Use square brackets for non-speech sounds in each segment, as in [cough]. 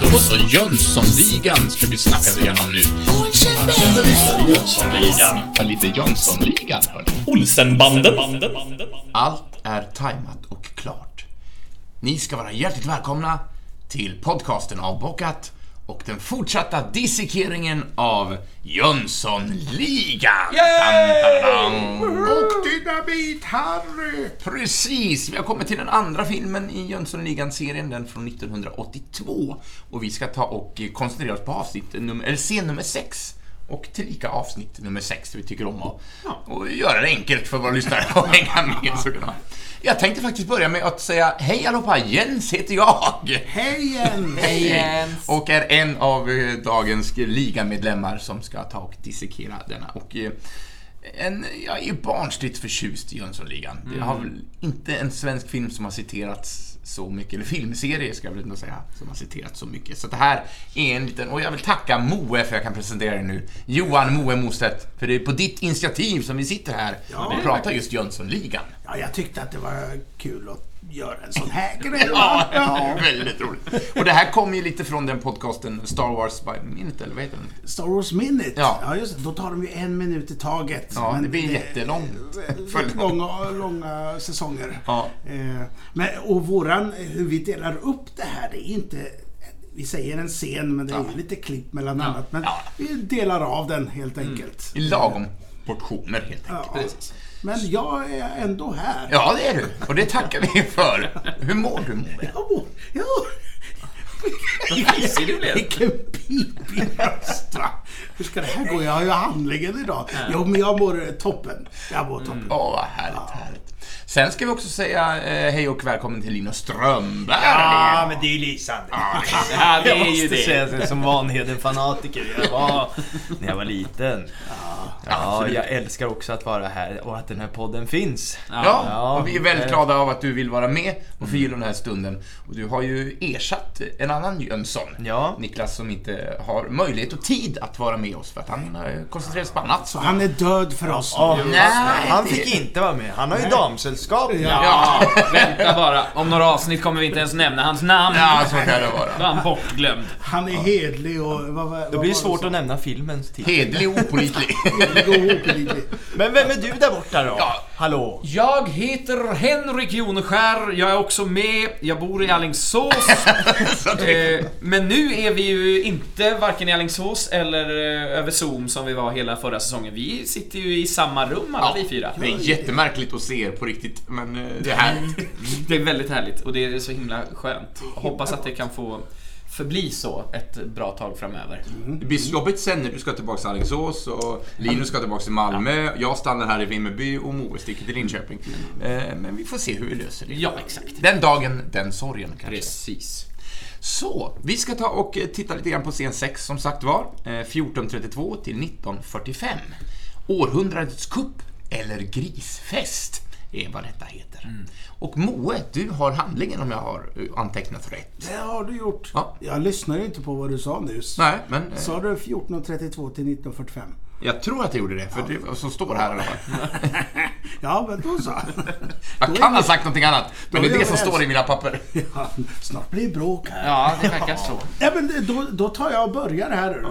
Då så, Jönssonligan ska vi snacka igenom nu. Jönssonligan. Ja, lite Jönssonligan, hörni. Olsenbanden. Allt är tajmat och klart. Ni ska vara hjärtligt välkomna till podcasten Avbockat och den fortsatta dissekeringen av Jönssonligan. Och Dynamit Harry! Precis, vi har kommit till den andra filmen i Jönssonligan-serien, den från 1982. Och vi ska ta och koncentrera oss på avsnitt nummer, eller scen nummer 6 och tillika avsnitt nummer 6, vi tycker om att och göra det enkelt för våra lyssnare att [laughs] hänga med. Jag tänkte faktiskt börja med att säga hej allihopa, Jens heter jag. Hej Jens! [laughs] Hej Jens. Och är en av eh, dagens ligamedlemmar som ska ta och dissekera denna. Och eh, en, jag är ju barnsligt förtjust i Jönssonligan. Det har väl inte en svensk film som har citerats så mycket, eller filmserie ska jag väl ändå säga, som har citerats så mycket. Så det här är en liten, och jag vill tacka Moe för jag kan presentera dig nu. Johan Moe Mostedt, för det är på ditt initiativ som vi sitter här och pratar just Jönssonligan. Ja, jag tyckte att det var kul att göra en sån här grej. [laughs] Ja, Ja. väldigt roligt. Och det här kommer ju lite från den podcasten Star Wars by Minute, eller vad heter den? Star Wars Minute. Ja. just det. Då tar de ju en minut i taget. Ja, det blir jättelångt. Väldigt [laughs] långa, långa säsonger. Ja. Eh, Men, och våran, hur vi delar upp det här, det är inte vi säger en scen, men det är ju lite klipp mellan annat. Men Ja. vi delar av den helt enkelt. I lagom portioner helt enkelt. Men jag är ändå här. Ja, det är du. Och det tackar vi för. Hur mår du, Moe? Ja, ja. Pissig du blev. Vilken pipig röst va? Hur ska det här gå? Jag har ju handlingen idag. Jo, men jag mår toppen. Jag mår toppen. Åh, vad härligt, härligt. Sen ska vi också säga eh, hej och välkommen till Linus Strömberg. Ja, men det är ju lysande. Ja, [laughs] det jag är ju måste det. säga det som Vanheden-fanatiker jag var [laughs] när jag var liten. Ja, absolut. jag älskar också att vara här och att den här podden finns. Ja, Ja, och vi är väldigt eh. glada av att du vill vara med och förgylla den här stunden. Och du har ju ersatt en annan Jönsson. Ja. Niklas som inte har möjlighet och tid att vara med oss för att han eh, koncentrerar sig på annat. Så han är död för oss. Ja, Nej, han fick inte vara med. Han har ju damsällskap. Ja, [laughs] vänta bara. Om några avsnitt kommer vi inte ens nämna hans namn. Ja, så kan det vara. Då är han bortglömd. Han är hedlig och... Vad, vad, Då blir det svårt att nämna filmens titel. Hedlig och opålitlig. nämna. Men vem är du där borta då? Ja. Hallå? Jag heter Henrik Joneskär, jag är också med, jag bor i Alingsås. [laughs] eh, men nu är vi ju inte varken i Alingsås eller eh, över Zoom som vi var hela förra säsongen. Vi sitter ju i samma rum alla vi fyra. Det är jättemärkligt att se er på riktigt, men eh, det är härligt. [laughs] Det är väldigt härligt och det är så himla skönt. Hoppas att det kan få förbli så ett bra tag framöver. Det blir jobbigt sen när du ska tillbaka till Alingsås och Linus ska tillbaka till Malmö. Jag stannar här i Vimmerby och Moe sticker till Linköping. Eh, Men vi får se hur vi löser det. Ja, exakt. Den dagen, den sorgen kanske. Precis. Så, vi ska ta och eh, titta lite grann på scen 6 som sagt var. Eh, 1432 till 1945. Århundradets kupp eller grisfest är vad detta heter. Och Moe, du har handlingen om jag har eh, antecknat rätt. Det har du gjort. Ja. Jag lyssnade inte på vad du sa nyss. Nej, men eh, Sa du 1432 till 1945? jag tror att jag gjorde det, för det är vad som står här i alla fall. [laughs] Ja, men då så. [laughs] Jag kan ha sagt någonting annat, men det Då är är det som står i mina papper. [laughs] Ja, snart blir det bråk här. Ja, det verkar så. Ja, men det- då, då tar jag och börjar här.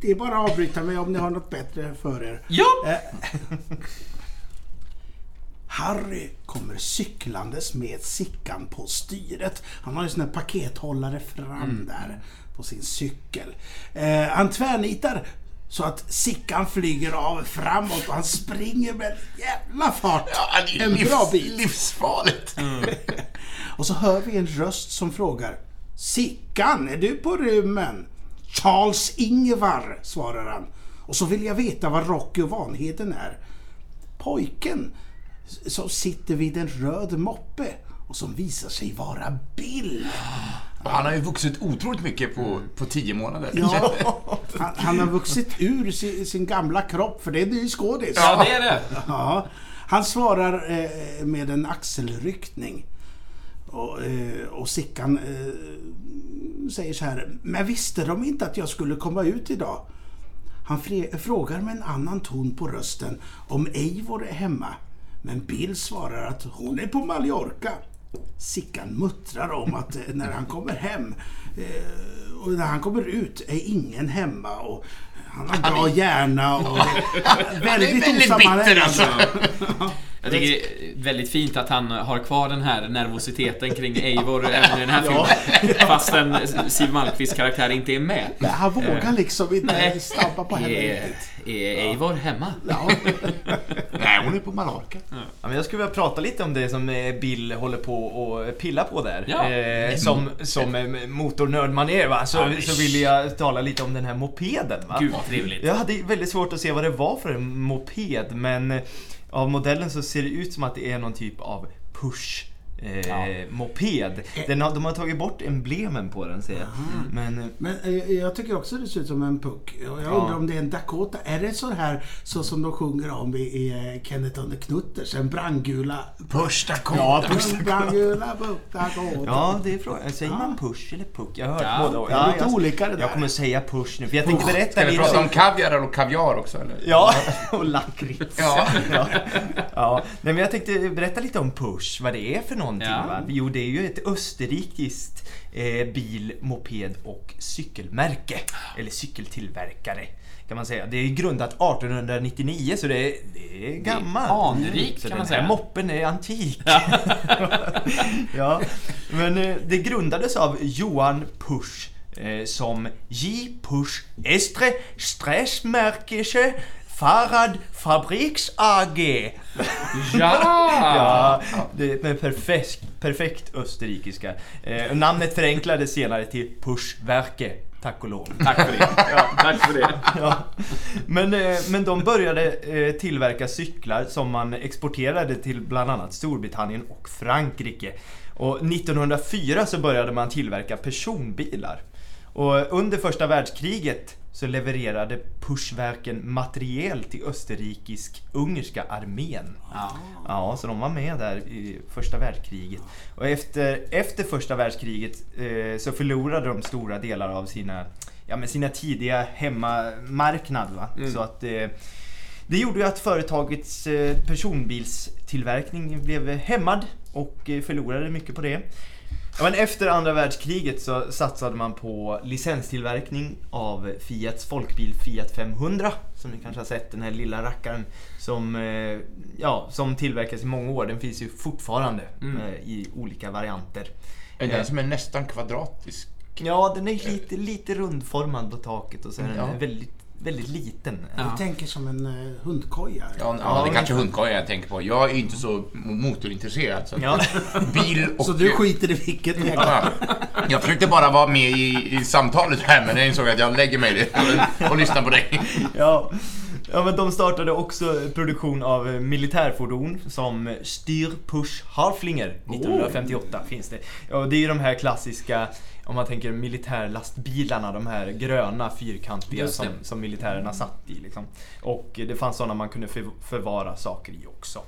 Det är bara att avbryta mig om ni har något bättre för er. Ja! Harry kommer cyklandes med Sickan på styret. Han har ju sån här pakethållare fram där på sin cykel. Eh, han tvärnitar så att Sickan flyger av framåt och han springer med jävla fart. Ja, det är en livs, bra bit. livsfarligt. [laughs] Och så hör vi en röst som frågar Sickan, är du på rymmen? Charles Ingvar, svarar han. Och så vill jag veta vad Rocky och Vanheden är. Pojken som sitter vid en röd moppe och som visar sig vara Bill. Han har ju vuxit otroligt mycket på, på tio månader. Ja, han, han har vuxit ur sin, sin gamla kropp, för det är en ny skådis. Ja, det är det. Ja, han svarar eh, med en axelryckning. Och, eh, och Sickan eh, säger så här. Men visste de inte att jag skulle komma ut idag? Han frågar med en annan ton på rösten om Eivor är hemma. Men Bill svarar att hon är på Mallorca. Sickan muttrar om att eh, när han kommer hem eh, och när han kommer ut är ingen hemma och han har bra hjärna och [laughs] väldigt, väldigt osammanhängande. [laughs] Jag tycker det är väldigt fint att han har kvar den här nervositeten kring Eivor även i den här filmen. Fastän Siw Malmkvists karaktär inte är med. Men han vågar liksom inte Nej. stampa på henne Är, riktigt. är Eivor hemma? Ja. Nej, hon är på Mallorca. Ja, men jag skulle vilja prata lite om det som eh, Bill håller på och pilla på där. Ja. Eh, som som eh, motornörd man är va, så, så vill jag tala lite om den här mopeden va. Gud vad trevligt. Jag hade väldigt svårt att se vad det var för en moped, men eh, av modellen så ser det ut som att det är någon typ av push eh, Ja. moped. Den har, de har tagit bort emblemen på den ser jag. Men eh, Men eh, jag tycker också det ser ut som en puck. Jag Ja. undrar om det är en Dakota. Är det så här så som de sjunger om i, i eh, Kenneth under Knutters? En brandgula... Push Dakota. Ja, en brandgula puck Dakota. Ja, det är frågan. Säger man push eller puck? Jag har hört Ja, båda. det är lite jag, olika det där. jag kommer säga push nu, för jag tänkte berätta Ska vi prata om kaviar och kaviar också eller? Ja, [laughs] och lakrits. Ja. ja. ja. Nej, men jag tänkte berätta lite om Push, vad det är för någonting. Ja. Va? Jo, det är ju ett österrikiskt eh, bil, moped och cykelmärke. Eller cykeltillverkare. Kan man säga. Det är grundat 1899 så det är, det är gammalt. anrikt, kan man säga. moppen är antik. [laughs] ja. Men eh, det grundades av Johan Pusch eh, som J. Pusch Estre Stressmärkische Fahrrad Fabriks AG. Ja! [laughs] Ja, det är med perfekt, perfekt österrikiska. Eh, namnet förenklades senare till Puschwerke. Tack och lov. Tack för det. [laughs] Ja, tack för det. Ja. Men, eh, men de började eh, tillverka cyklar som man exporterade till bland annat Storbritannien och Frankrike. Och 1904 så började man tillverka personbilar. Och under första världskriget så levererade Puschwerken materiel till österrikisk-ungerska armén. Ja. Ja, så de var med där i första världskriget. Och efter, efter första världskriget eh, så förlorade de stora delar av sina, ja, men sina tidiga hemmamarknad. Va? Så att eh, det gjorde ju att företagets eh, personbilstillverkning blev hämmad och eh, förlorade mycket på det. Ja, men efter andra världskriget så satsade man på licenstillverkning av Fiats folkbil Fiat 500. Som ni kanske har sett, den här lilla rackaren som, eh, ja, som tillverkas i många år. Den finns ju fortfarande Mm. eh, i olika varianter. Är den som är nästan kvadratisk? Ja, den är lite, lite rundformad på taket och så är den Ja. väldigt, väldigt liten. Ja. Jag tänker som en uh, hundkoja. Ja, ja, det är kanske hundkoja jag tänker på. Jag är ju inte så motorintresserad. Så Ja. bil [laughs] och... Så du skiter i vilket väg? Ja, jag försökte bara vara med i, i samtalet här, men jag insåg att jag lägger mig och, [laughs] och lyssnar på dig. Ja. ja, men de startade också produktion av eh, militärfordon som Styr Push Harflinger 1958 finns det. Ja, och det är ju de här klassiska, om man tänker militärlastbilarna, de här gröna fyrkantiga som, som militärerna satt i. Liksom. Och det fanns sådana man kunde för, förvara saker i också.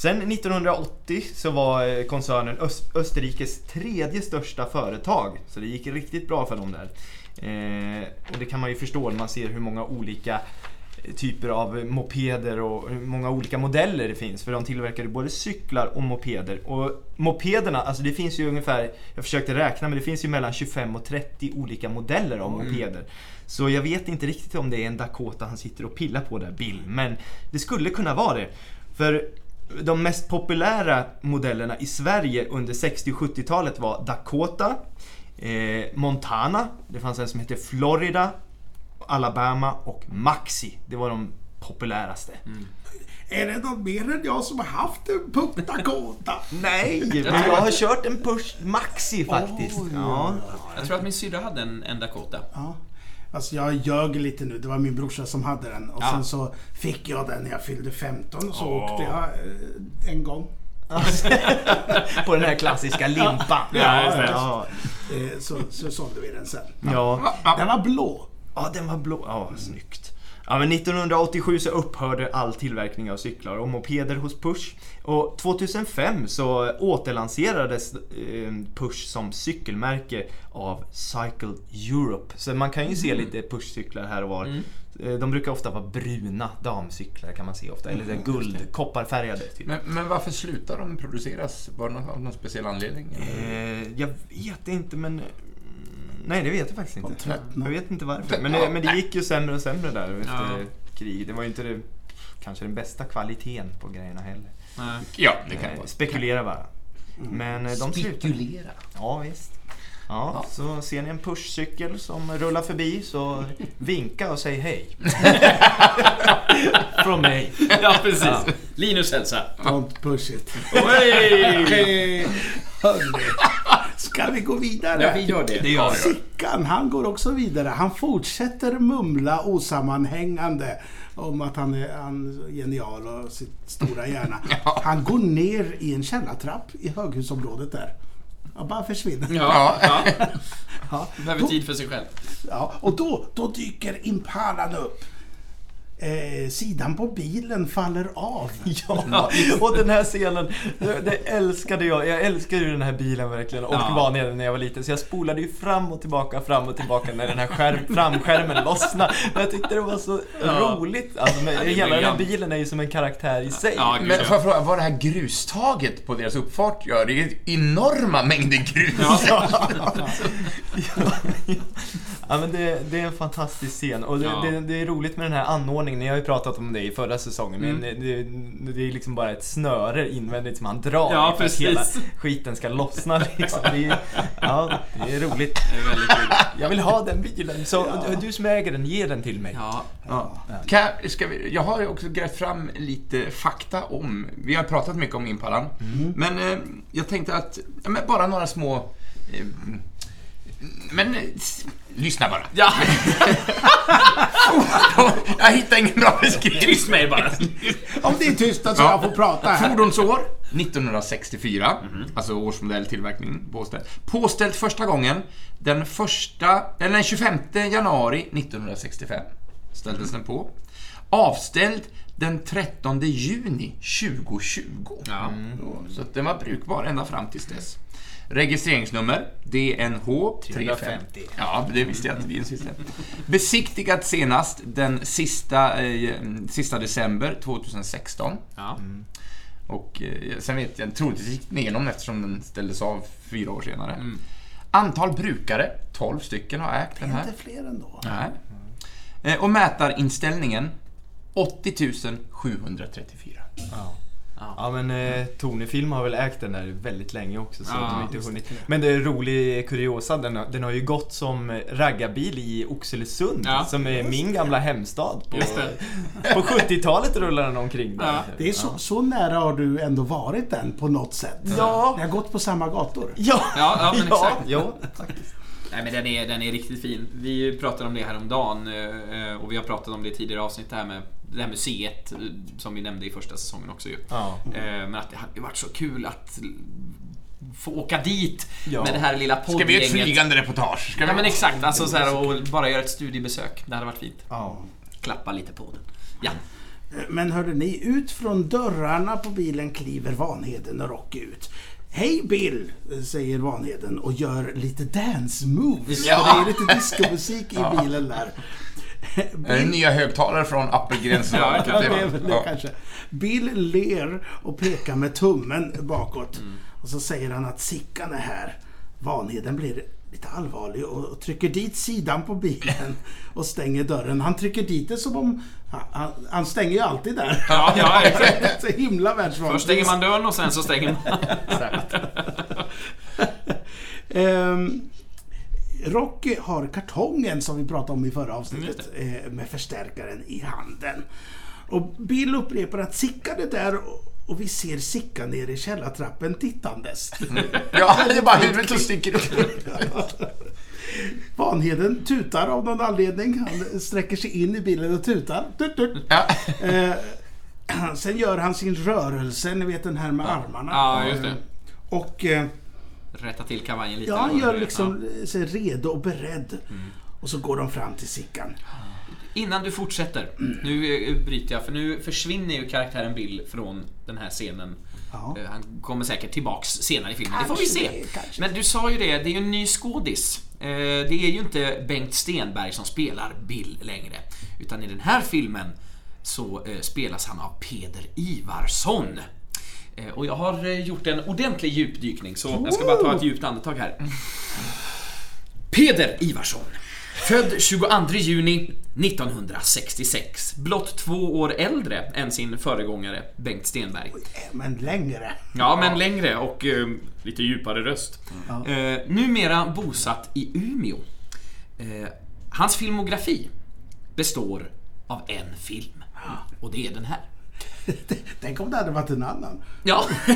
Sen 1980 så var eh, koncernen Öst, Österrikes tredje största företag. Så det gick riktigt bra för dem där. Eh, och det kan man ju förstå när man ser hur många olika typer av mopeder och hur många olika modeller det finns. För de tillverkar både cyklar och mopeder. Och mopederna, alltså det finns ju ungefär, jag försökte räkna, men det finns ju mellan 25 och 30 olika modeller av mopeder. Så jag vet inte riktigt om det är en Dakota han sitter och pillar på där, Bill. Men det skulle kunna vara det. För de mest populära modellerna i Sverige under 60 och 70-talet var Dakota, eh, Montana, det fanns en som hette Florida, Alabama och Maxi. Det var de populäraste. Är det någon mer än jag som har haft en puck Dakota? [laughs] Nej, men jag har kört en Push Maxi faktiskt. Oj, ja. Jag tror att min syrra hade en, en Dakota. Ja. Alltså jag ljög lite nu. Det var min brorsa som hade den. Och Ja. sen så fick jag den när jag fyllde 15 och så åkte jag eh, en gång. [laughs] På den här klassiska limpan. Ja, det. ja. Eh, så, så sålde vi den sen. ja. Den var blå. Ja, den var blå. Ja, snyggt. Ja, men 1987 så upphörde all tillverkning av cyklar och mopeder hos Push. Och 2005 så återlanserades eh, Push som cykelmärke av Cycle Europe. Så man kan ju se lite Push-cyklar här och var. Eh, De brukar ofta vara bruna damcyklar kan man se ofta. Eller här guld, kopparfärgade. Typ. Men, men varför slutar de produceras? Var det någon, av någon speciell anledning? Eh, jag vet inte men... mm, Nej det vet jag faktiskt inte. Jag vet inte varför. Ja, Men, det- men det gick ju sämre och sämre där efter Ja. kriget. Det var ju inte det, kanske den bästa kvaliteten på grejerna heller. Nej. Ja, det kan Eh, vara. Spekulera bara. Men eh, de slutar. Spekulera. Ja visst. Ja, så ser ni en pushcykel som rullar förbi så vinka och säg hej. [laughs] Från mig. Ja, precis. Linus hälsa. Don't push it. Oj! Hörni, ska vi gå vidare? Ja, vi gör det. Det gör. Sickan, han går också vidare. Han fortsätter mumla osammanhängande om att han är, han är genial och sitt stora hjärna. [laughs] Han går ner i en källartrapp i höghusområdet där. Han bara försvinner. Ja, ja. [laughs] Ja. Behöver Då, tid för sig själv. ja, och då, då dyker Impalan upp. Eh, sidan på bilen faller av. [laughs] Ja, och den här scenen, det, älskade jag. Jag älskade ju den här bilen verkligen och Ja. vanheden när jag var liten. Så jag spolade ju fram och tillbaka, fram och tillbaka när den här skärm, framskärmen lossnade. Jag tyckte det var så Ja. roligt. Alltså, men, Ja, hela den här bilen är ju som en karaktär i sig. Ja, gud, Men får jag fråga, vad det här grustaget på deras uppfart gör? Det är enorma mängder grus. Ja [laughs] men det, det är en fantastisk scen och det, Ja. det, det är roligt med den här anordningen. Ni har ju pratat om det i förra säsongen men Mm. det, det är liksom bara ett snöre invändigt som han drar Ja, för att precis. hela skiten ska lossna [laughs] liksom. Det är, ja, det är roligt. Det är väldigt kul. Jag vill ha den bilen, så du som äger den, ge den till mig. Ja. Ja. Kan, jag- ska vi, jag har också grävt fram lite fakta om, vi har pratat mycket om Impalan, men eh, jag tänkte att, ja, men bara några små, eh, men lyssna bara. Ja, [laughs] jag hittar ingen bra beskrivning. tyst med er bara. Om det är tyst så jag får prata här. Fordonsår 1964, alltså årsmodell tillverkning påställd. Påställd första gången den första, eller den 25 januari 1965 ställdes den på. Avställd den 13 juni 2020. Ja. Så- Så att den var brukbar ända fram tills dess. Registreringsnummer DNH 350. Ja, det visste jag inte. Vi är sista. Besiktigat senast den sista, eh, sista december 2016. Ja. Och eh, sen vet jag, troligtvis gick den igenom eftersom den ställdes av fyra år senare. Antal brukare, 12 stycken har ägt den här. Inte fler ändå. Nej. Eh, Och mätarinställningen, 80 734. Ja men eh, Tornefilm har väl ägt den där väldigt länge också så Ja, de inte hunnit. Men det är rolig kuriosa, den har, den har ju gått som raggarbil i Oxelösund Ja. som är min gamla hemstad. På, [laughs] på 70-talet rullar den omkring där. Ja. Det är så, så nära har du ändå varit den på något sätt. Ja. Ni har gått på samma gator. Ja, Ja, ja, men [laughs] exakt. Ja, faktiskt. [laughs] Nej men den är, den är riktigt fin. Vi pratade om det här om dagen eh, och vi har pratat om det i tidigare avsnitt det här med det här museet eh, som vi nämnde i första säsongen också ju. Ja. Eh, Men att det hade varit så kul att få åka dit Ja. med det här lilla Ska vi göra ett poddgänget. flygande reportage? Ska? Ja men exakt, alltså så här, och bara göra ett studiebesök. Det hade varit fint. Ja. Klappa lite på den. Ja. Men hörde ni, ut från dörrarna på bilen kliver Vanheden och Rocky ut. Hej Bill, säger Vanheden och gör lite dance moves. Ja. Det är lite discomusik i bilen där. [laughs] Är det nya högtalare från Appelgrens [laughs] Ja, det väl det Ja. kanske. Bill ler och pekar med tummen bakåt. Och så säger han att Sickan är här. Vanheden blir lite allvarlig och trycker dit sidan på bilen [laughs] och stänger dörren. Han trycker dit det som om... Han, han, stänger ju alltid där. Ja, ja, exakt. så himla världsvant. Först stänger man dörren och sen så stänger man... Ehm, Rocky har kartongen som vi pratade om i förra avsnittet Mm, eh, med förstärkaren i handen. Och Bill upprepar att Sickan är där och, vi ser Sickan nere i källartrappen tittandes. Ja, det är bara huvudet som sticker upp. [laughs] Vanheden tutar av någon anledning. Han sträcker sig in i bilen och tutar. Tut, tut. Ja. Eh, [clears throat] sen gör han sin rörelse, ni vet den här med armarna. Ja, just det. Och eh, Rätta till kavajen lite. ja, han gör liksom sig redo och beredd. Mm. Och så går de fram till Sickan. Innan du fortsätter, nu eh, bryter jag för nu försvinner ju karaktären Bill från den här scenen. Ja. Eh, Han kommer säkert tillbaks senare i filmen, det får vi Kanske se. det, kanske. Men du sa ju det, det är ju en ny skådis Eh, det är ju inte Bengt Stenberg som spelar Bill längre. Utan i den här filmen så spelas han av Peder Ivarsson. Eh, och jag har eh, gjort en ordentlig djupdykning så jag ska bara ta ett djupt andetag här. Peder Ivarsson. Född 22 juni 1966. Blott två år äldre än sin föregångare Bengt Stenberg. Men längre. Ja, men längre och eh, lite djupare röst. Eh, numera bosatt i Umeå. Eh, hans filmografi består av en film. Och det är den här. [laughs] Tänk om det hade varit en annan. Ja, [laughs]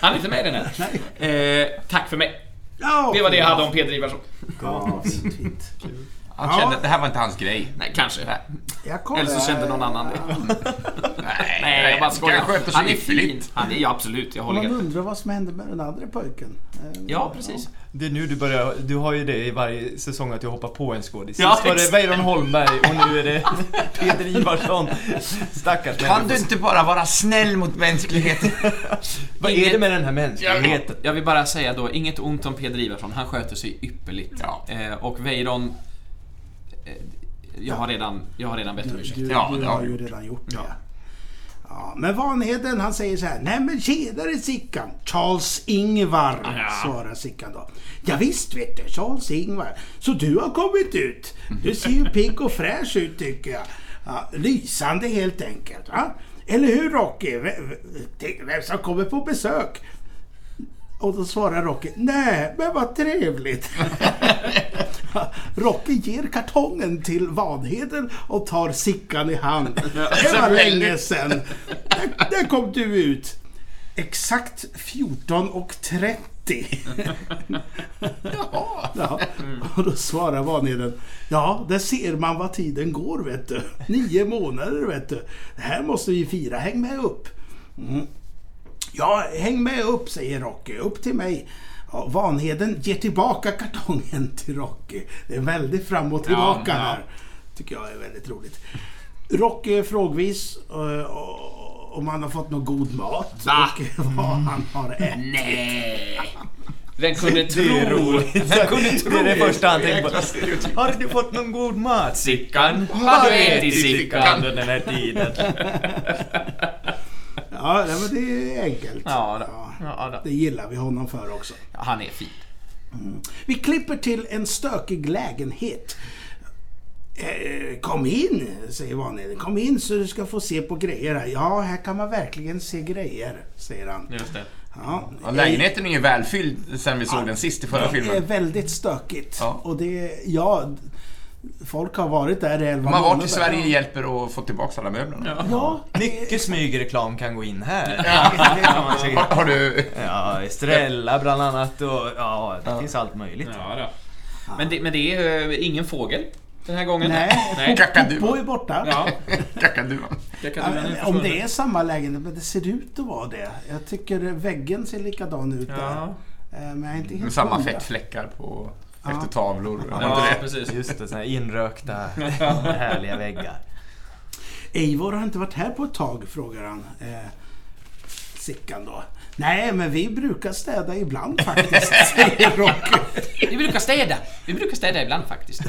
han är inte med i den här. Eh, tack för mig. Ja, Det var det jag hade om Peder Ivarsson. Ja, fint, fint. Han Ja. kände att det här var inte hans grej. Nej, kanske. Eller så kände någon annan det. Nej, Nej, jag bara skojar. Han sköter sig Han är fin. Han är, ja, absolut, jag håller Man undrar vad som hände med den andra pojken. Eh, Ja, precis. Det är nu du börjar, du har ju det i varje säsong att du hoppar på en skådis. Ja, Sist var det. Weiron Holmberg och nu är det [laughs] Peter Ivarsson. Stackars Kan människor. du inte bara vara snäll mot mänskligheten? [laughs] Vad är det med den här mänskligheten? Jag vill bara säga då, inget ont om Peder Ivarsson, han sköter sig ypperligt. Ja. Eh, och Weiron... Eh, jag, har redan, jag har redan bett om Du, ursäkt. du, Ja, du det har ju du. redan gjort det. Ja. Ja, men Vanheden han säger så här. Nej men tjenare Sickan. Charles Ingvar Ja. svarar Sickan då. Ja, visst vet du, Charles Ingvar. Så du har kommit ut. Du ser ju pigg och fräsch ut tycker jag. Ja, lysande helt enkelt. Va? Eller hur Rocky? Vem som kommer på besök? Och då svarar Rocky, nej men vad trevligt. [laughs] Rocky ger kartongen till Vanheden och tar Sickan i hand. Det var länge sedan. Där, där kom du ut. Exakt 14.30. [laughs] Ja. Och då svarar Vanheden, ja, där ser man vad tiden går vet du. Nio månader vet du. Det här måste vi fira, häng med upp. Mm. Ja, häng med upp, säger Rocky. Upp till mig. Ja, Vanheden ger tillbaka kartongen till Rocky. Det är väldigt fram och tillbaka Ja, ja. här. Tycker jag är väldigt roligt. Rocky är frågvis eh, om han har fått någon god mat Va? och [laughs] vad han har ätit. Nej! Vem kunde Det tro? är roligt. Vem kunde tro? Det är det första han tänker på. Har du fått någon god mat? Sickan, har du ätit Sickan? Under den här tiden. [laughs] Ja, nej, men det är enkelt. Ja, då. Ja, Ja, då. det gillar vi honom för också. Ja, han är fin. Vi klipper till en stökig lägenhet. Eh, kom in, säger Vanheden. Kom in så du ska få se på grejer här. Ja, här kan man verkligen se grejer, säger han. Just det. Ja, lägenheten är ju välfylld sen vi såg den sist i förra Det är filmen. väldigt stökigt. Ja. Och det, ja, folk har varit där i elva De har varit i. Sverige och hjälper att få tillbaka alla möblerna. Ja, Mycket smygreklam kan gå in här. [laughs] Man säga. Har, har du... Ja, Estrella bland annat och ja, det finns allt möjligt. Ja, då. Men, det, men det är eh, ingen fågel den här gången? Nej. Nej. Är borta. Ja, [laughs] kan Ja, om det är samma lägenhet, men det ser ut att vara det. Jag tycker väggen ser likadan ut där. Ja, Eh, Men jag är inte helt Med samma fettfläckar på Ja. efter tavlor. Ja precis. Just det, såna här inrökta [laughs] härliga väggar. Eivor har inte varit här på ett tag, frågar han. Eh, Sickan då. Nej, men vi brukar städa ibland faktiskt, [laughs] säger Rocky. Vi brukar städa. Vi brukar städa ibland faktiskt.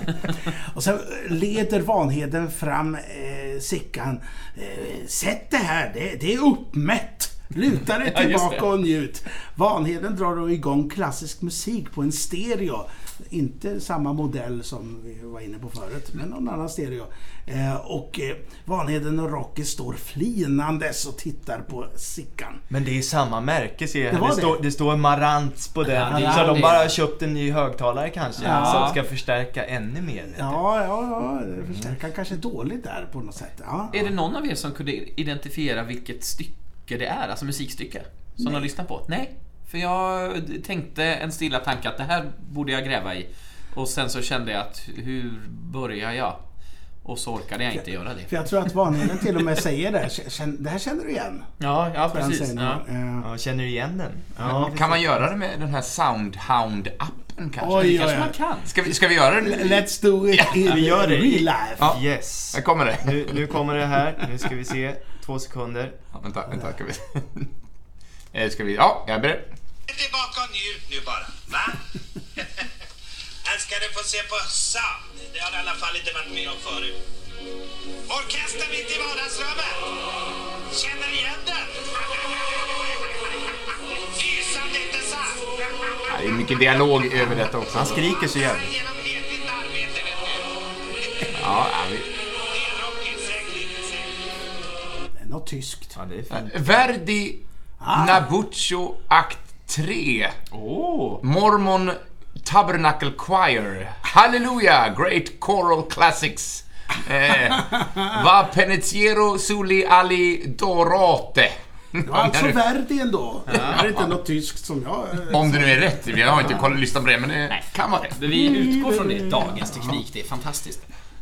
[laughs] Och sen leder Vanheden fram eh, Sickan. Eh, Sätt det här, det, det är uppmätt. Luta dig [laughs] tillbaka och njut. Vanheden drar då igång klassisk musik på en stereo. Inte samma modell som vi var inne på förut, men någon annan stereo. Eh, och eh, Vanheden och Rocky står flinandes och tittar på Sickan. Men det är samma märke ser jag. Det Det, det, står, det står Marantz på den. Ja, så de bara har köpt en ny högtalare kanske. Ja. Som ska förstärka ännu mer. Ja, ja, ja. Det förstärker kanske dåligt där på något sätt. Ja, Är det någon av er som kunde identifiera vilket stycke det är, alltså musikstycke, som Nej. de lyssnar på? Nej, för jag tänkte en stilla tanke att det här borde jag gräva i. Och sen så kände jag att hur börjar jag? Och så orkade jag inte göra det. För jag tror att Vanheden till och med säger det. Det här känner du igen. Ja, ja precis. Ja. nu. Eh, Ja, känner du igen den? Ja, kan man göra det med den här Soundhound-appen kanske? Oj, Det kanske oj. man kan. Ska vi, ska vi göra det? Let's do it in vi gör det. real life. Ja. Yes. Här kommer det. Nu, nu kommer det här. Nu ska vi se. Två sekunder. Ja, vänta, vänta. Ska vi... [laughs] Eh, ska vi... Ja, jag är beredd. tillbaka och njut nu bara, va? ska du få se på sand. Det har du i alla fall inte varit med om förut. Orkester mitt i vardagsrummet. Känner igen den? [laughs] Lysande, inte sant? Det är mycket dialog över detta också. Han skriker så jävligt. Ja, vi... tyskt. Ja, det är fint. Verdi Nabucco akt 3. Åh! Mormon Tabernacle Choir. Halleluja! Great Choral Classics. Eh, [laughs] va penetiero suli ali dorate. Det var alltså Verdi ändå. Det är inte något tyskt som jag... eh, Om det nu är rätt. Jag har inte kollat listan på det, men det kan vara rätt. Men vi utgår från det. Dagens teknik, det är fantastiskt.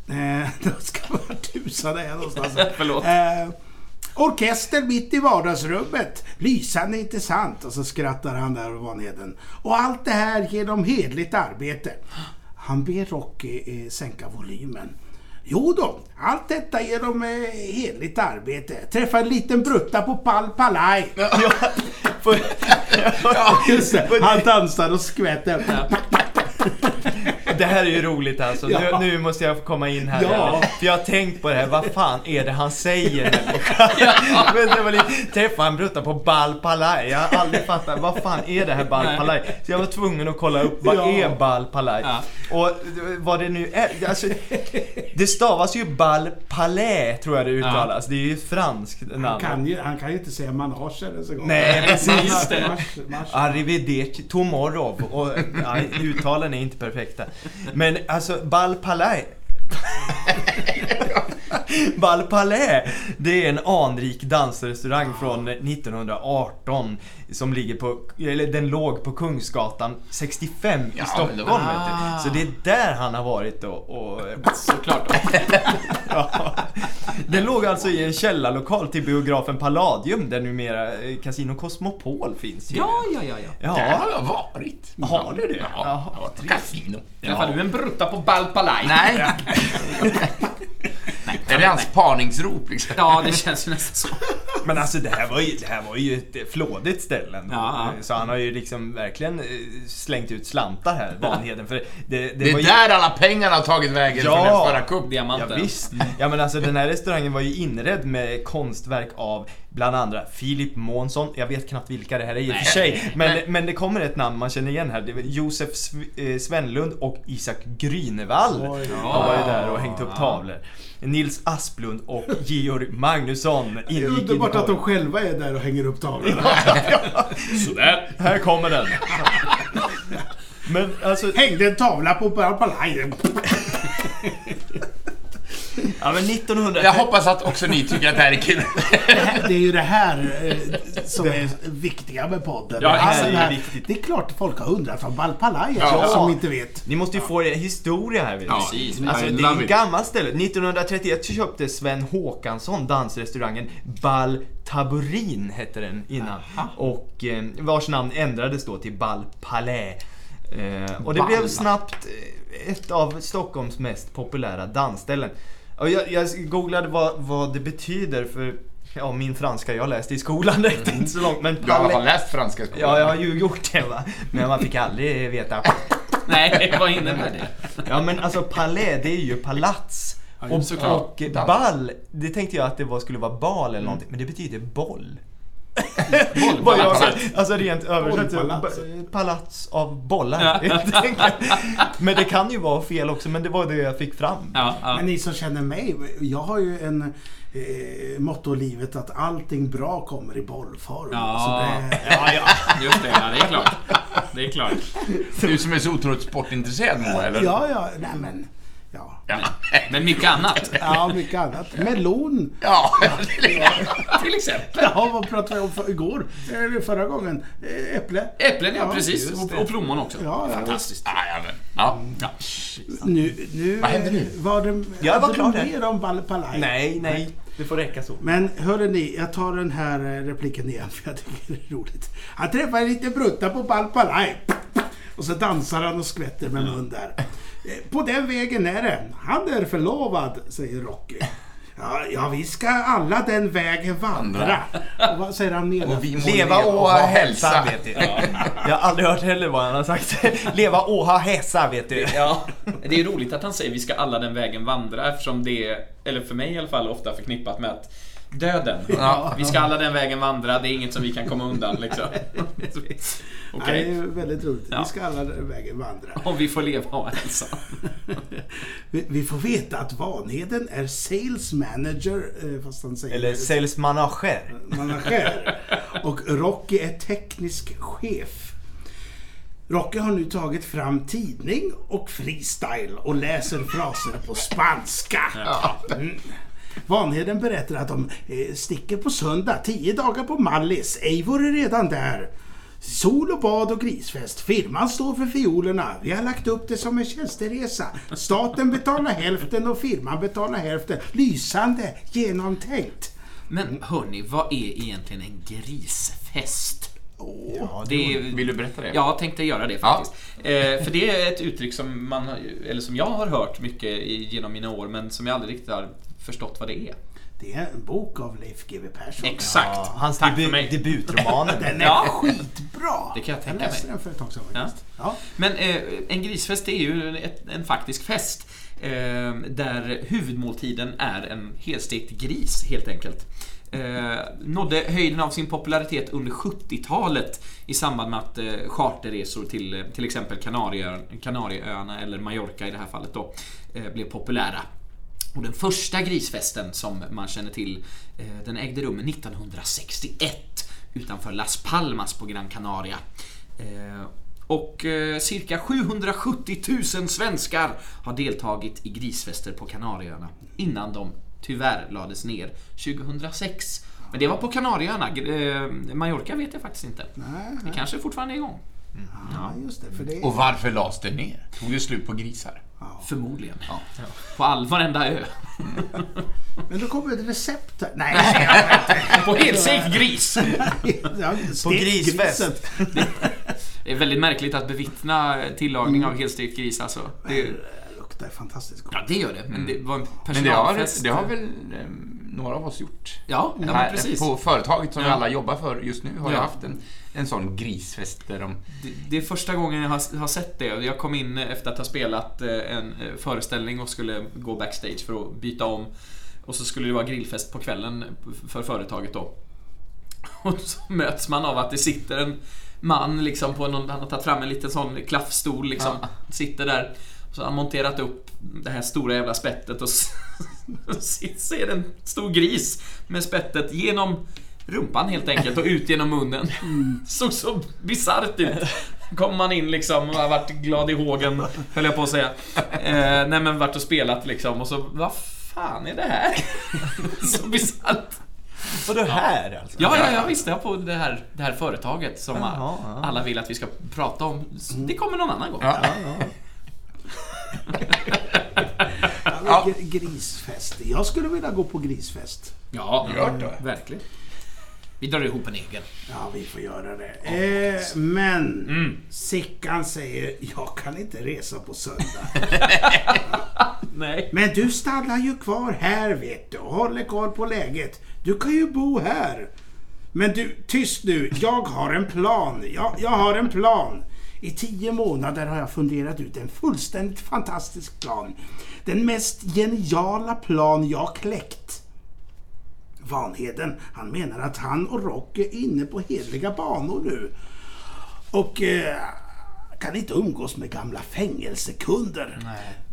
Eh, [laughs] det ska vara tusan det är någonstans. [laughs] Förlåt. Eh, orkester mitt i vardagsrummet. Lysande intressant. Och så skrattar han där och Vanheden. Och allt det här genom hedligt arbete. Han ber Rocky eh, sänka volymen. Jo då, allt detta genom eh, hedligt arbete. Träffa en liten brutta på Pal Palaj. [laughs] Just det, han dansar och skvätter. [laughs] Det här är ju roligt alltså. Ja. Nu, nu måste jag få komma in här. Ja. För jag har tänkt på det här. Vad fan är det han säger människa? [laughs] [laughs] Men det var lite, träffa en brutta på Balpalaj. Jag har aldrig fattat. Vad fan är det här Balpalaj? Så jag var tvungen att kolla upp. Vad Ja. är Balpalaj? Ja. Och vad det nu är. Alltså, det stavas ju Balpalais tror jag det uttalas. Det är ju franskt Han namn. kan ju, han kan ju inte säga manage en gång. Nej, precis. Mars, mars, mars. Arrivederci tomorrow. Och, ja, uttalen är inte perfekta. Men alltså, Bal Palais. [laughs] [laughs] Balpalais, det är en anrik dansrestaurang från 1918 som ligger på, eller den låg på Kungsgatan 65 i Ja, Stockholm. det var- du. Så det är där han har varit och, och Såklart. [laughs] Ja. Den låg alltså i en källarlokal till biografen Palladium där numera eh, Casino Cosmopol finns. ju. Ja, ja, ja, ja. Där ja. har jag varit. Har du det? Ja, Jaha. jag har varit på kasino. Träffade du en brutta på Balpalaj? Nej. [laughs] Är det hans parningsrop liksom? Ja, det känns ju nästan så. Men alltså det här var ju, det här var ju ett eh, flådigt ställe ändå. Ja, ja. Så han har ju liksom verkligen eh, slängt ut slantar här, Vanheden. För det, det, Det var är ju... där alla pengarna har tagit vägen Ja. från den förra cup. Ja, Diamanten. visst. Ja men alltså den här restaurangen var ju inredd med konstverk av bland andra Filip Månsson, jag vet knappt vilka det här är i och för sig. Men, men det kommer ett namn man känner igen här. Det är Josef eh, Svenlund och Isak Grünewald Oj. har varit där och hängt upp tavlor. Nils Asplund och Georg Magnusson Det är ingick i underbart att de själva är där och hänger upp tavlorna. Sådär. Här kommer den. Men alltså, Hängde en tavla på Palaj. Ja men 1900... Jag hoppas att också ni tycker att det här är kul. Det är ju det här eh, som är viktiga med podden. Ja, det här Alltså, är det, här, viktigt. det är klart att folk har undrat Balpalaj är, Ja. som inte vet. Ni måste ju få er historia här vet Ja, precis. Alltså det är ett gammalt ställe. 1931 köpte Sven Håkansson dansrestaurangen Bal Taburin hette den innan. Och eh, vars namn ändrades då till Bal Palais. Eh, och det Bal. blev snabbt eh, ett av Stockholms mest populära dansställen. Och jag, jag googlade vad, vad det betyder för Ja, min franska jag läste i skolan räckte inte så långt men Du har i alla fall läst franska skolan. Ja, jag har ju gjort det va. Men man fick aldrig veta. [laughs] Nej, vad innebär det? Ja men alltså palais, det är ju palats. Ja, och, och ball, det tänkte jag att det var, skulle vara bal eller någonting, men det betyder boll. Vad jag, alltså rent översatt, Bollpalats. palats av bollar. men det kan ju vara fel också, men det var det jag fick fram. Ja, ja. Men ni som känner mig, jag har ju en eh, motto i livet att allting bra kommer i bollform. Ja. Så det, Ja, ja. Just det, ja, det är klart. Det är klart. Du som är så otroligt sportintresserad Moa, eller? ja, ja, nej men. Ja, Ja. Men mycket annat. ja mycket annat. Melon. Ja. Till exempel. Ja, vad pratade vi om för, igår? Eller förra gången? Eh, Äpple. Äpplen, ja, Ja, precis. Och, och plommon också. Ja, ja. Fantastiskt. Ja, ja, men, ja. Ja. Nu, nu Vad händer nu? Var det, Jag var klar du där. mer om Balpalaj? Nej, nej, det får räcka så. Men hörde ni, jag tar den här eh, repliken igen [laughs] för jag tycker det är roligt. Han träffar en liten brutta på Balpalaj. Och så dansar han och skvätter med mun där. Eh, På den vägen är det. Han är förlovad, säger Rocky. Ja, ja, vi ska alla den vägen vandra. Och vad säger han mer? Och vi må Leva och ha hälsa vet du. Jag har aldrig hört heller vad han har sagt. [laughs] Leva och ha hälsa vet du. Ja, det är roligt att han säger vi ska alla den vägen vandra eftersom det är, eller för mig i alla fall, ofta förknippat med att döden. Ja. Vi ska alla den vägen vandra, det är inget som vi kan komma undan liksom. [laughs] Ja, det är väldigt roligt. Ja. Vi ska alla den vägen vandra. [laughs] Om vi får leva och ha hälsa. Vi, får veta att Vanheden är sales manager, eh, fast han säger Eller salesmanager. manager. Och Rocky är teknisk chef. Rocky har nu tagit fram tidning och freestyle och läser fraser på spanska. Mm. Vanheden berättar att de eh, sticker på söndag, tio dagar på Mallis. Eivor är redan där. Sol och bad och grisfest. Firman står för fiolerna. Vi har lagt upp det som en tjänsteresa. Staten betalar hälften och firman betalar hälften. Lysande genomtänkt. Men hörni, vad är egentligen en grisfest? Ja, Det är, Vill du berätta det? Jag tänkte göra det faktiskt. Eh, för det är ett uttryck som, man, eller som jag har hört mycket i, genom mina år, men som jag aldrig riktigt har förstått vad det är. Det är en bok av Leif GW Persson. Exakt. Ja, hans Tack för debu- mig. debutroman. [laughs] Den är Ja. skitbra! Det kan jag tänka läste mig. den för ett tag sedan faktiskt. Ja. Men eh, en grisfest är ju ett, en faktisk fest. Eh, där huvudmåltiden är en helstekt gris, helt enkelt. Eh, nådde höjden av sin popularitet under 70-talet i samband med att eh, charterresor till eh, till exempel Kanarieö, Kanarieöarna eller Mallorca i det här fallet då, eh, blev populära. Och den första grisfesten som man känner till, eh, den ägde rum 1961 utanför Las Palmas på Gran Canaria. Eh, Och eh, cirka 770 000 svenskar har deltagit i grisfester på Kanarieöarna innan de tyvärr lades ner 2006. Men det var på Kanarieöarna. Mallorca vet jag faktiskt inte. Nej, Det kanske fortfarande är igång. Ja, just det. För det Och varför lades det ner? Tog det slut på grisar? Förmodligen. På all, varenda ö. Men då kommer ett recept här. Nej, På helstekt gris! ja, På grisfest. Det är väldigt märkligt att bevittna tillagning av helstekt gris alltså. Det, Det luktar fantastiskt gott. ja, det gör det. Men det var en Men det har, personalfest. det har väl eh, några av oss gjort? Ja, ja precis. På företaget som vi Ja. alla jobbar för just nu har Ja. jag haft en, en sån grisfest där de... Det, det är första gången jag har, har sett det. Jag kom in efter att ha spelat eh, en eh, föreställning och skulle gå backstage för att byta om. Och så skulle det vara grillfest på kvällen för företaget då. [laughs] Och så möts man av att det sitter en man liksom på någon, han har tagit fram en liten sån klaffstol liksom. Sitter där. Så har han monterat upp det här stora jävla spettet och [laughs] ser en stor gris med spettet genom rumpan helt enkelt och ut genom munnen. Såg så bisarrt ut. Kommer man in liksom och har varit glad i hågen, höll jag på att säga. Eh, nej men varit och spelat liksom och så, vad fan är det här? [laughs] så bisarrt. Och det här alltså? Ja, ja, ja visst. Jag på det här, det här företaget som Jaha, ja. alla vill att vi ska prata om. Det kommer någon annan gång. Ja. Ja, [laughs] gr- Grisfest. Jag skulle vilja gå på grisfest. Ja, Gör det. verkligen. Vi drar ihop en egen. Ja, vi får göra det. Eh, men Sickan säger, jag kan inte resa på söndag. [laughs] Nej. Men du stannar ju kvar här vet du och håller koll på läget. Du kan ju bo här. Men du, tyst nu. Jag har en plan. Jag, jag har en plan. I tio månader har jag funderat ut en fullständigt fantastisk plan. Den mest geniala plan jag kläckt. Vanheden, han menar att han och Rock är inne på heliga banor nu. Och eh, kan inte umgås med gamla fängelsekunder.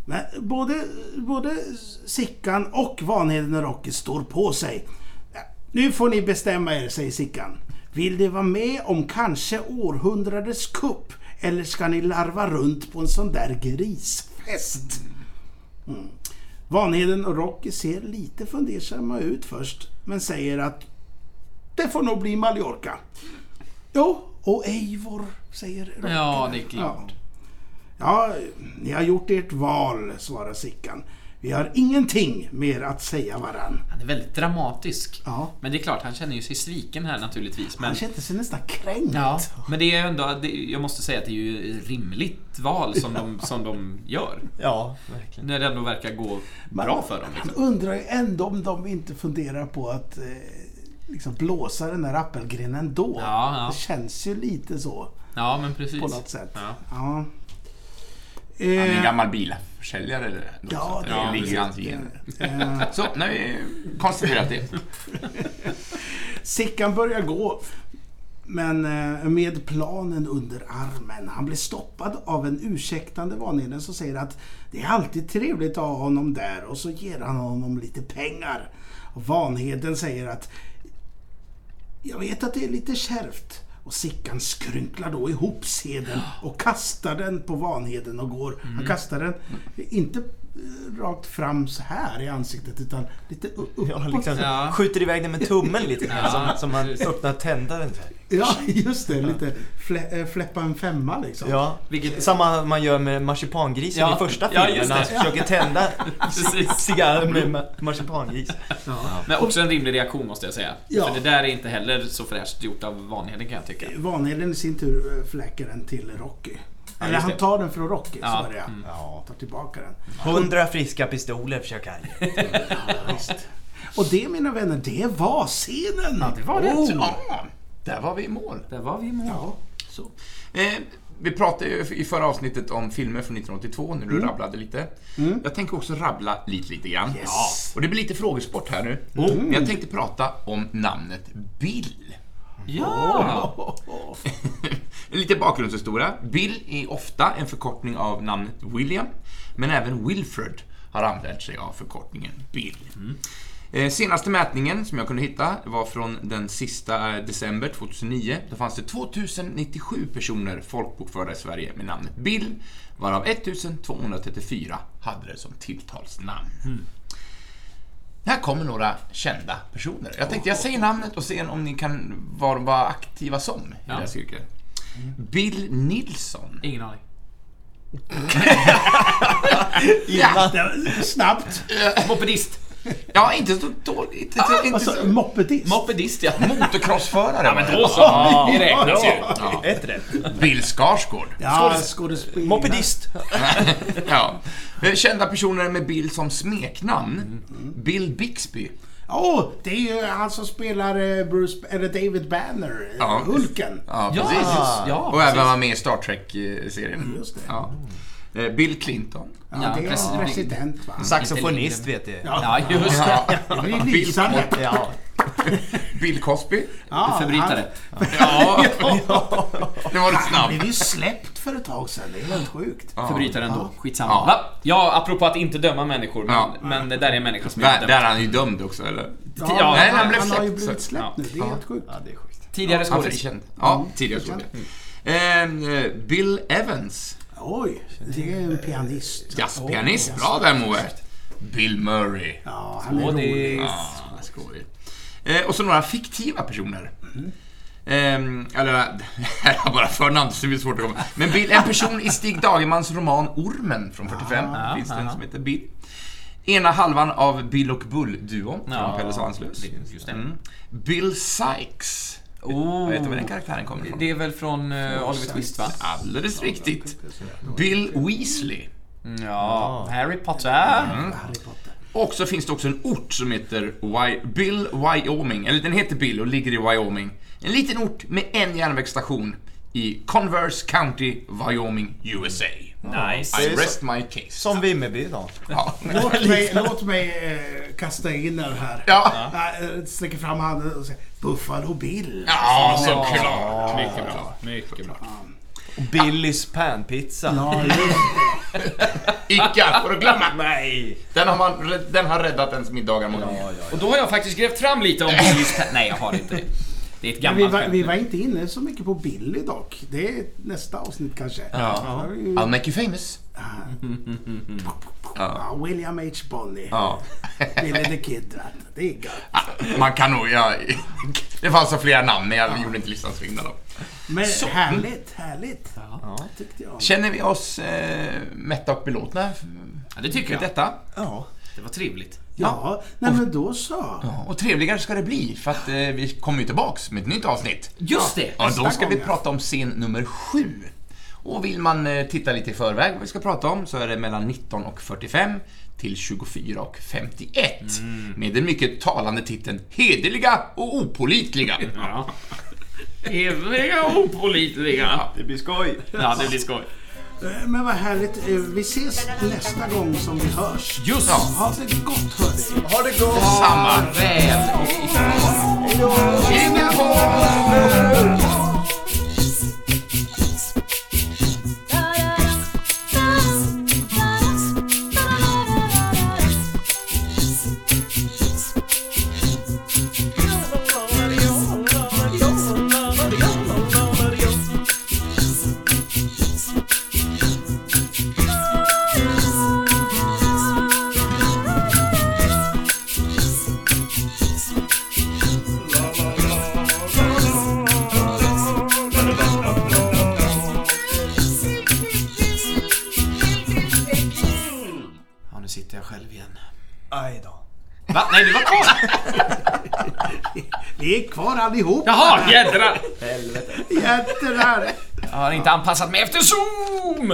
Men både, både Sickan och Vanheden och Rocky står på sig. Nu får ni bestämma er, säger Sickan. Vill ni vara med om kanske århundradets kupp? Eller ska ni larva runt på en sån där grisfest? Mm. Vanheden och Rocky ser lite fundersamma ut först, men säger att det får nog bli Mallorca. Jo, och Eivor, säger Rocky. Ja, det är klart. Ja. ja, ni har gjort ert val, svarar Sickan. Vi har ingenting mer att säga varann. Han är väldigt dramatisk. Ja. Men det är klart, han känner ju sig sviken här naturligtvis. Men, Han kände sig nästan kränkt. ja, men det är ändå, det, jag måste säga att det är ju rimligt val som de, som de gör. Ja, verkligen. När det ändå verkar gå bra för dem. Man Liksom. undrar ju ändå om de inte funderar på att eh, liksom blåsa den där appelgrenen då. Ja, ja. Det känns ju lite så Ja, men precis. på något sätt. Ja. Ja. Han är en Eh, gammal bilförsäljare. eller något Ja, sånt. det det ligger i hans gener. eh, Så, nu har vi konstaterat det. [laughs] Sickan börjar gå. Men eh, med planen under armen. Han blir stoppad av en ursäktande Vanheden som säger att det är alltid trevligt att ha honom där och så ger han honom lite pengar. Och Vanheden säger att jag vet att det är lite kärvt. Och Sickan skrynklar då ihop sedeln och kastar den på Vanheden och går. Han kastar den inte rakt fram så här i ansiktet utan lite uppåt. Ja, liksom Ja. skjuter iväg den med tummen lite grann, Ja, som, som man öppnar tändaren. Ja, just det. Lite flä, äh, fläppa en femma liksom. Ja, Vilket- samma man gör med marsipangrisen Ja, i första ja, filmen just när han det. försöker tända [laughs] cigarren med ma- marsipangris. Men också en rimlig reaktion måste jag säga. Ja. För det där är inte heller så fräscht gjort av Vanheden kan jag tycka. Vanheden i sin tur äh, fläcker den till Rocky. Eller han tar den från Rocky, Ja, så är det ja. mm. ja. Tar tillbaka den. Hundra friska pistoler försöker han ge. [laughs] Ja. Och det mina vänner, det var scenen! Ja, det var det. Oh. Ja, där var vi i mål. Där var vi i mål. Ja. Så. Eh, vi pratade ju i förra avsnittet om filmer från 1982 när du rabblade lite. Jag tänker också rabbla lite, lite grann. Yes. Och det blir lite frågesport här nu. Men jag tänkte prata om namnet Bill. Ja! [laughs] Lite bakgrundshistoria. Bill är ofta en förkortning av namnet William, men även Wilfred har använt sig av förkortningen Bill. Eh, Senaste mätningen som jag kunde hitta var från den sista december 2009. Då fanns det 2097 personer folkbokförda i Sverige med namnet Bill, varav 1234 hade det som tilltalsnamn. Här kommer några kända personer. Jag tänkte jag säger namnet och ser om ni kan vara, vara aktiva som i det här cirkeln. Bill Nilsson. Ingen aning. [laughs] Ja, Snabbt. Mopedist. ja inte så dåligt. Inte, inte Alltså, så, mopedist. Mopedist ja. motocrossförare. Ja men det. då så. Det räknas ju. Ja. Ett rätt. Bill Skarsgård. Ja, skådespelare. Mopedist. Ja. Kända personer med Bill som smeknamn. Bill Bixby. Åh, det är ju han som spelar eh, Bruce, eller David Banner, eh, Ja. Hulken. Ja, Ja, precis. ja, och precis. även var med i Star Trek-serien. Just det. Ja. Eh, Bill Clinton. Ja, Ja, det är precis. en president va? Saxofonist vet du. Ja, just det. Det blir Bill, lysande. Ja. Bill Cosby. Ja, Förbrytare. Ja, [laughs] det var det Han, han snabbt. blev ju släppt för ett tag sedan. Det är helt sjukt. Förbrytare ändå. Skitsamma. Ja. Ja, apropå att inte döma människor. Men, Ja. men det där är en människa som är Där, dömd. där är han ju dömd också, eller? Ja, Ja, nej, han han, blev han har ju släppt, blivit släppt ja. nu. Det är helt sjukt. ja, det är sjukt. Tidigare skådis. Ja, Mm. tidigare känd. skådespelare. Eh, Bill Evans. Oj, det är en pianist. Jazzpianist. Bra där Moe. Bill Murray. Ja, han är rolig. Ja, skoj. Eh, och så några fiktiva personer. Ehm, eller, [laughs] här är bara förnamn så det blir svårt att komma. Men Bill, en person i Stig Dagermans roman Ormen från 45. Ja, finns det en ja. som heter Bill. Ena halvan av Bill och Bull-duon Ja, från Pelle Svanslös. just det. Mm. Bill Sykes. Oh. Vet du var den karaktären kommer ifrån? Det är väl från uh, Oliver Twist va? Alldeles riktigt. Bill Weasley. Ja, Harry Potter. Harry Potter. Och så finns det också en ort som heter Wy- Bill, Wyoming. Eller den heter Bill och ligger i Wyoming. En liten ort med en järnvägsstation i Converse County, Wyoming, USA. Nice. I rest my case. Som Vimmerby då. Ja. Låt [laughs] mig, låt mig eh, kasta in den här. Ja. Jag sträcker fram handen och säger Buffalo Bill. Ja, såklart. Mycket bra. Mycket bra. Och Billys panpizza. Ja, [laughs] Ica, får du glömma. Nej! Den har, man, den har räddat ens middagar många gånger. Och då har jag faktiskt grävt fram lite om Billys Nej, jag har inte det. Det är ett Men vi, gammalt var, vi var inte inne så mycket på Billy dock. Det är nästa avsnitt kanske. Ja. I'll make you famous. ja, William H. Bonney. Ja. Billy the Kid. Det är gött. Man kan nog... Ja, det fanns så flera namn, men jag gjorde inte listan så himla lång. Men Så. härligt, härligt. Ja. Tyckte jag. Känner vi oss eh, mätta och belåtna Ja, det tycker jag. detta? Ja. Det var trevligt. Ja, nej men då så. Ja, och trevligare ska det bli, för att eh, vi kommer ju tillbaks med ett nytt avsnitt. Just det! Ja, då ska vi prata om scen nummer sju. Och vill man eh, titta lite i förväg vad vi ska prata om så är det mellan 19 och 45 till 24 och 51. Med den mycket talande titeln Hederliga och opolitliga. Ja. Hederliga och opålitliga. Det blir skoj! Ja, det blir skoj. Eh, Men vad härligt. Eh, Vi ses nästa gång som vi hörs. Just Ja. Ha det gott hörni. Ha det gott! Samma. Väl och Jingel på! Ja, allihop. Jaha, jädrar! Helvete. Jättrar. Jag har inte anpassat mig efter Zoom!